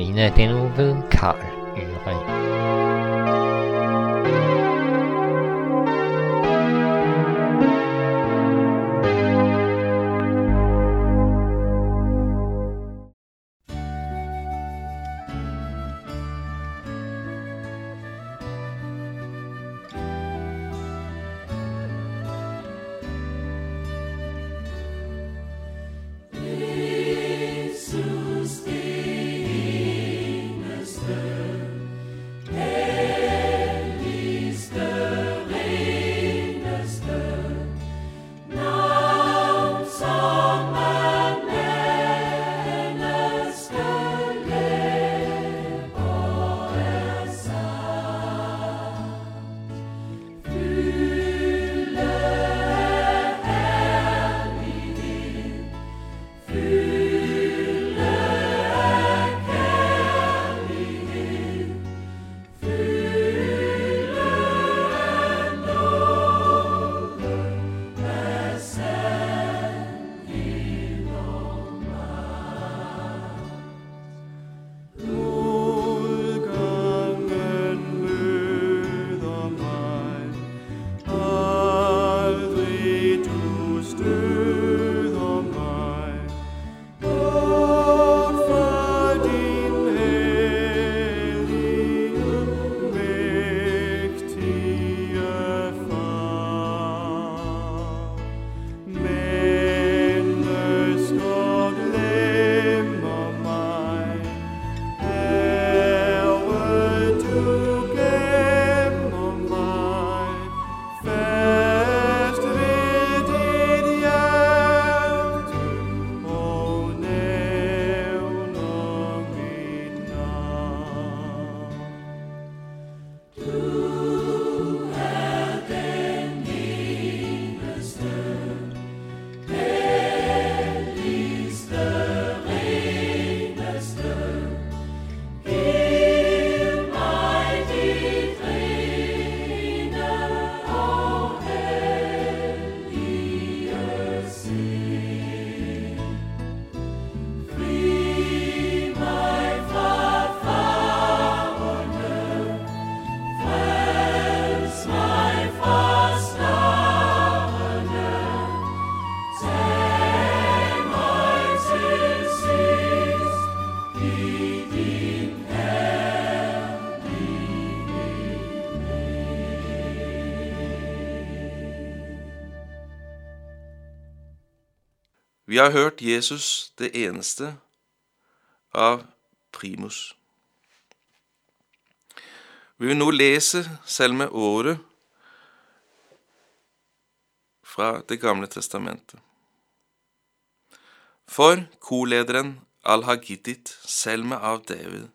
Wiener Vi har hørt Jesus det eneste av primus. Vi vil nå lese Selme året fra Det gamle testamentet. For kolederen Al-Hagidit, Selme av David.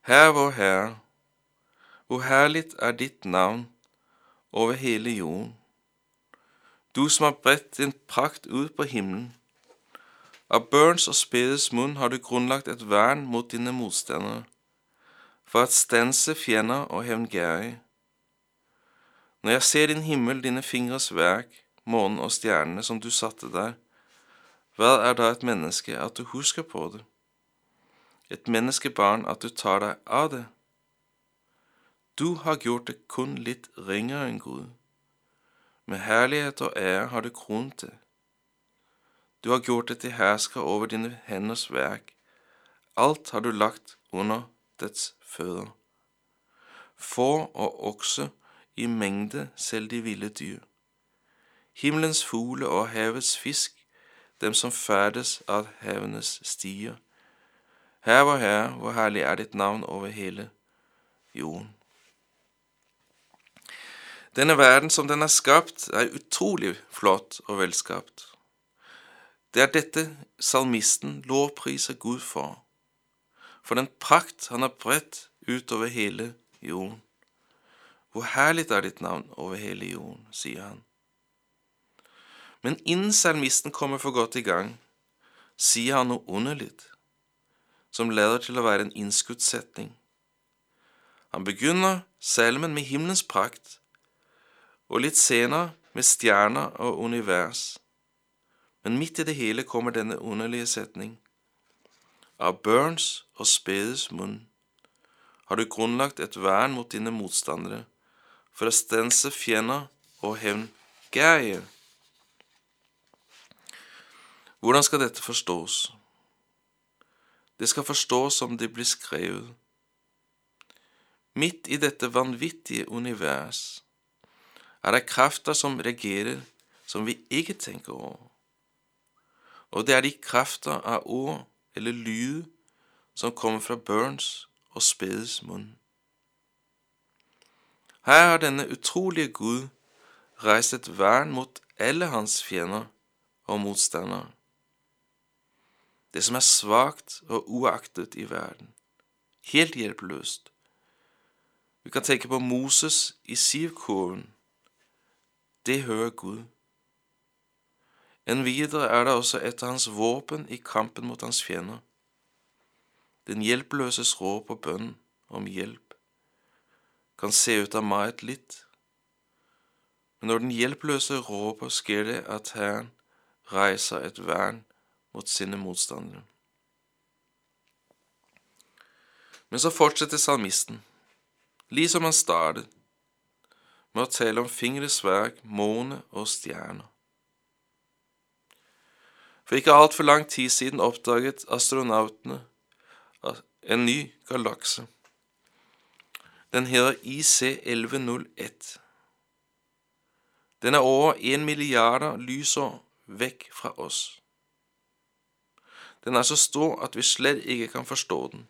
Herre vår Herre, hvor herlig er ditt navn over hele jorden du som har bredt din prakt ut på himmelen. Av børns og spedets munn har du grunnlagt et vern mot dine motstandere, for at stanse fiender og hevngærige. Når jeg ser din himmel, dine fingres verk, månen og stjernene som du satte der, hva er da et menneske at du husker på det? Et menneskebarn at du tar deg av det? Du har gjort det kun litt ringere enn Gud. Med herlighet og ære har du kronet det. Du har gjort det til hersker over dine henders verk. Alt har du lagt under dets føder. Får og okse i mengde selv de ville dyr. Himmelens fugle og havets fisk, dem som ferdes av havenes stier. Her vår Herre, hvor herlig er ditt navn over hele jorden. Denne verden som den er skapt, er utrolig flott og velskapt. Det er dette salmisten lovpriser Gud for, for den prakt han har bredt utover hele jorden. Hvor herlig er ditt navn over hele jorden, sier han. Men innen salmisten kommer for godt i gang, sier han noe underlig, som leder til å være en innskuddssetning. Han begynner salmen med himmelens prakt, og litt senere med stjerner og univers. Men midt i det hele kommer denne underlige setning. Av børns og spedes munn har du grunnlagt et vern mot dine motstandere, for å stanse fjender og hevngærige. Hvordan skal dette forstås? Det skal forstås som det blir skrevet. Midt i dette vanvittige univers er det krefter som regerer som vi ikke tenker over. Og det er de krefter av ord eller lyd som kommer fra Burns og Spedes munn. Her har denne utrolige Gud reist et vern mot alle hans fiender og motstandere. Det som er svakt og uaktet i verden, helt hjelpeløst. Vi kan tenke på Moses i Sivkurven. Det hører Gud. Enn videre er det også et av hans våpen i kampen mot hans fiender. Den hjelpeløses råd på bønn om hjelp kan se ut av meget litt, men når den hjelpeløse råper, sker det at Herren reiser et vern mot sine motstandere. Men så fortsetter salmisten, liksom han startet, med å tale om fingrets verk, måne og stjerner. For ikke altfor lang tid siden oppdaget astronautene en ny galakse. Den heter IC1101. Den er over en milliarder lysår vekk fra oss. Den er så stor at vi slett ikke kan forstå den.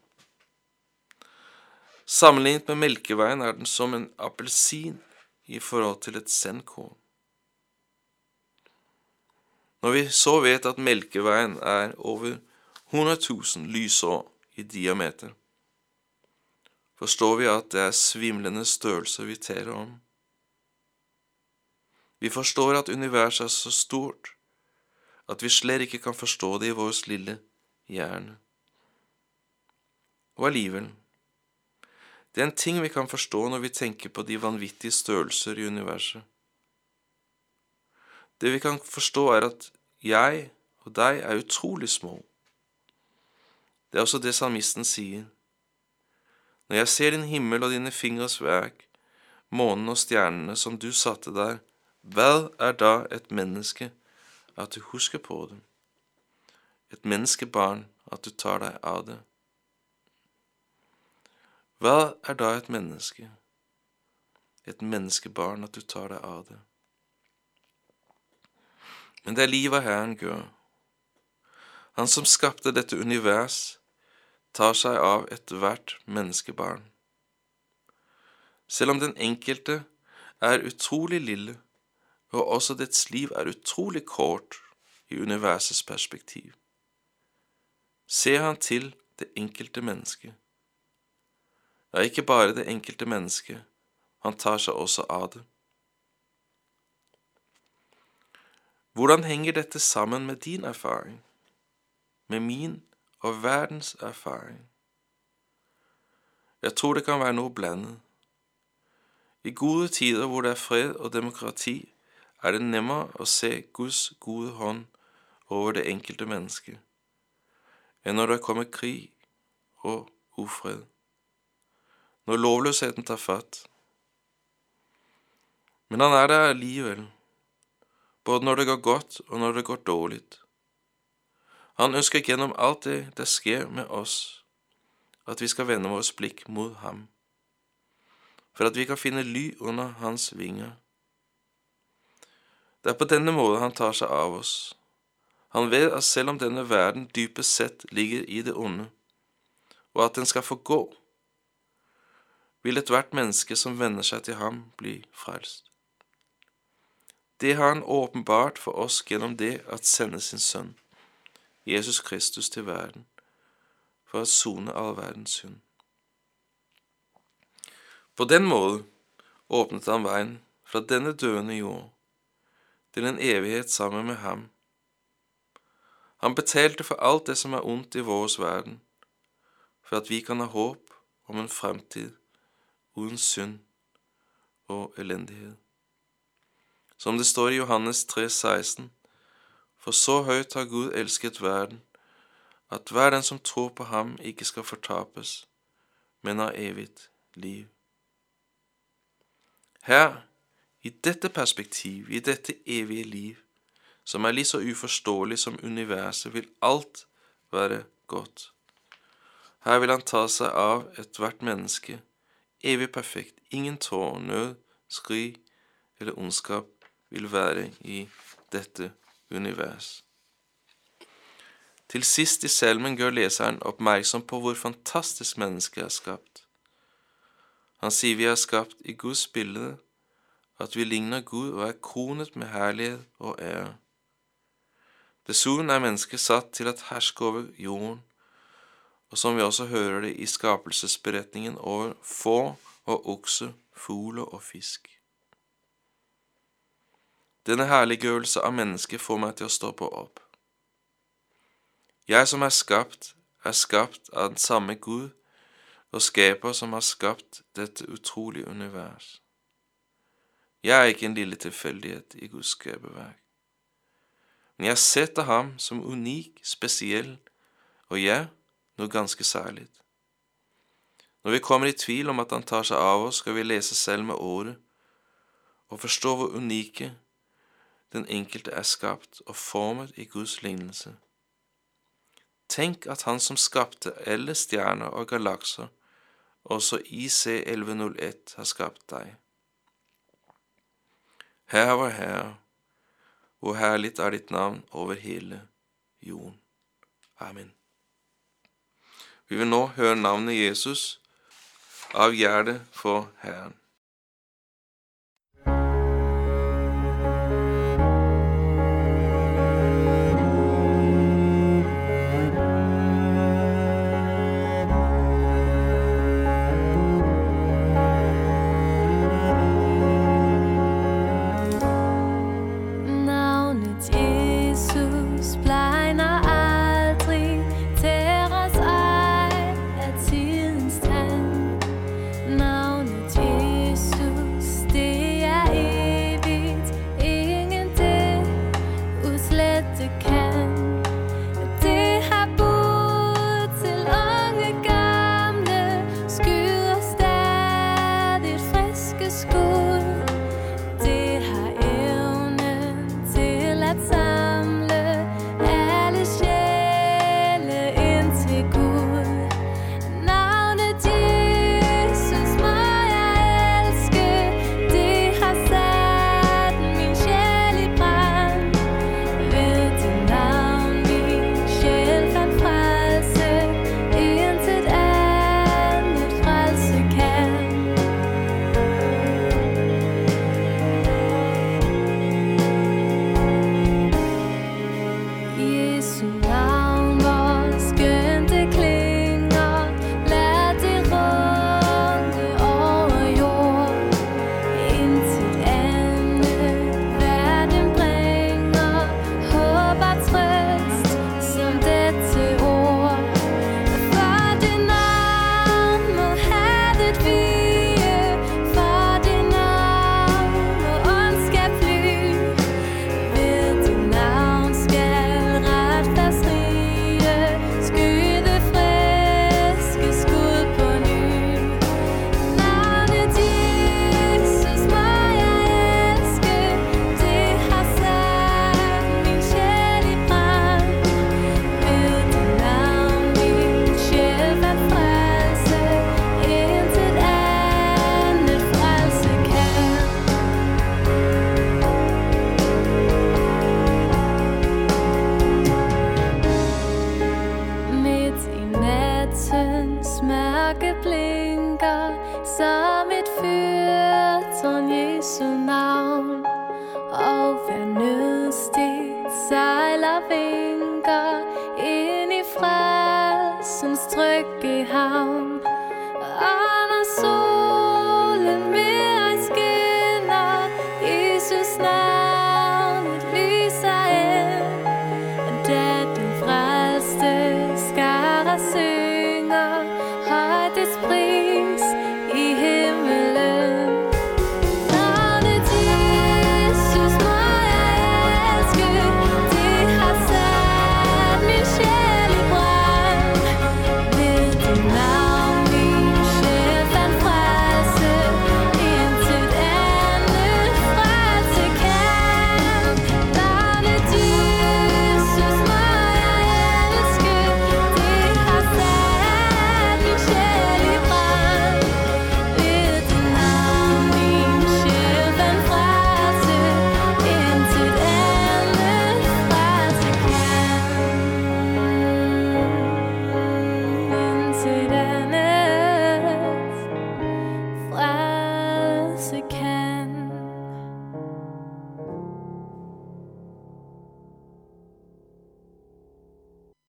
Sammenlignet med Melkeveien er den som en appelsin i forhold til et sendkorn. Når vi så vet at Melkeveien er over 100 000 lysår i diameter, forstår vi at det er svimlende størrelser vi taler om. Vi forstår at universet er så stort at vi slett ikke kan forstå det i vår lille hjerne. Og allikevel, det er en ting vi kan forstå når vi tenker på de vanvittige størrelser i universet. Det vi kan forstå, er at jeg og deg er utrolig små. Det er også det salmisten sier. Når jeg ser din himmel og dine fingres verk, månen og stjernene som du satte der, hva er da et menneske at du husker på dem, Et menneskebarn at du tar deg av det? Hva er da et menneske? Et menneskebarn at du tar deg av det? Men det er livet Herren gjør. Han som skapte dette univers, tar seg av ethvert menneskebarn. Selv om den enkelte er utrolig lille, og også dets liv er utrolig kort i universets perspektiv, ser han til det enkelte mennesket. Ja, ikke bare det enkelte mennesket, han tar seg også av det. Hvordan henger dette sammen med din erfaring, med min og verdens erfaring? Jeg tror det kan være noe blandet. I gode tider hvor det er fred og demokrati, er det nemmere å se Guds gode hånd over det enkelte mennesket enn når det kommer krig og ufred, når lovløsheten tar fatt. Men han er der allikevel både når det går godt og når det går dårlig. Han ønsker gjennom alt det det skjer med oss, at vi skal vende vårt blikk mot ham, for at vi kan finne ly under hans vinger. Det er på denne måten han tar seg av oss. Han vet at selv om denne verden dypest sett ligger i det onde, og at den skal få gå, vil ethvert menneske som venner seg til ham, bli frelst. Det har han åpenbart for oss gjennom det at sende sin sønn, Jesus Kristus, til verden, for å sone all verdens synd. På den måten åpnet han veien fra denne døende jord til en evighet sammen med ham. Han betalte for alt det som er ondt i vår verden, for at vi kan ha håp om en fremtid uten synd og elendighet som det står i Johannes 3, 16. For så høyt har Gud elsket verden, at hver den som tror på ham, ikke skal fortapes, men har evigt liv. Her, i dette perspektiv, i dette evige liv, som er like så uforståelig som universet, vil alt være godt. Her vil han ta seg av ethvert menneske, evig perfekt, ingen tår, nød, skri eller ondskap vil være i dette univers. Til sist i selmen gjør leseren oppmerksom på hvor fantastisk mennesket er skapt. Han sier vi er skapt i Guds bilde, at vi ligner Gud og er kronet med herlighet og ære. Dessuten er mennesket satt til å herske over jorden, og som vi også hører det i skapelsesberetningen over få og okse, fugl og fisk. Denne herliggjørelse av mennesket får meg til å stoppe opp. Jeg som er skapt, er skapt av den samme Gud og skaper som har skapt dette utrolige univers. Jeg er ikke en lille tilfeldighet i Guds skaperverk. Men jeg setter ham som unik, spesiell, og jeg noe ganske særlig. Når vi kommer i tvil om at han tar seg av oss, skal vi lese selv med ordet og forstå hvor unike den enkelte er skapt og formet i Guds lignelse. Tenk at han som skapte alle stjerner og galakser, også IC1101 har skapt deg. Herre vår Herre, hvor herlig er ditt navn over hele jorden. Amen. Vi vil nå høre navnet Jesus av hjertet for Herren. blinka, sa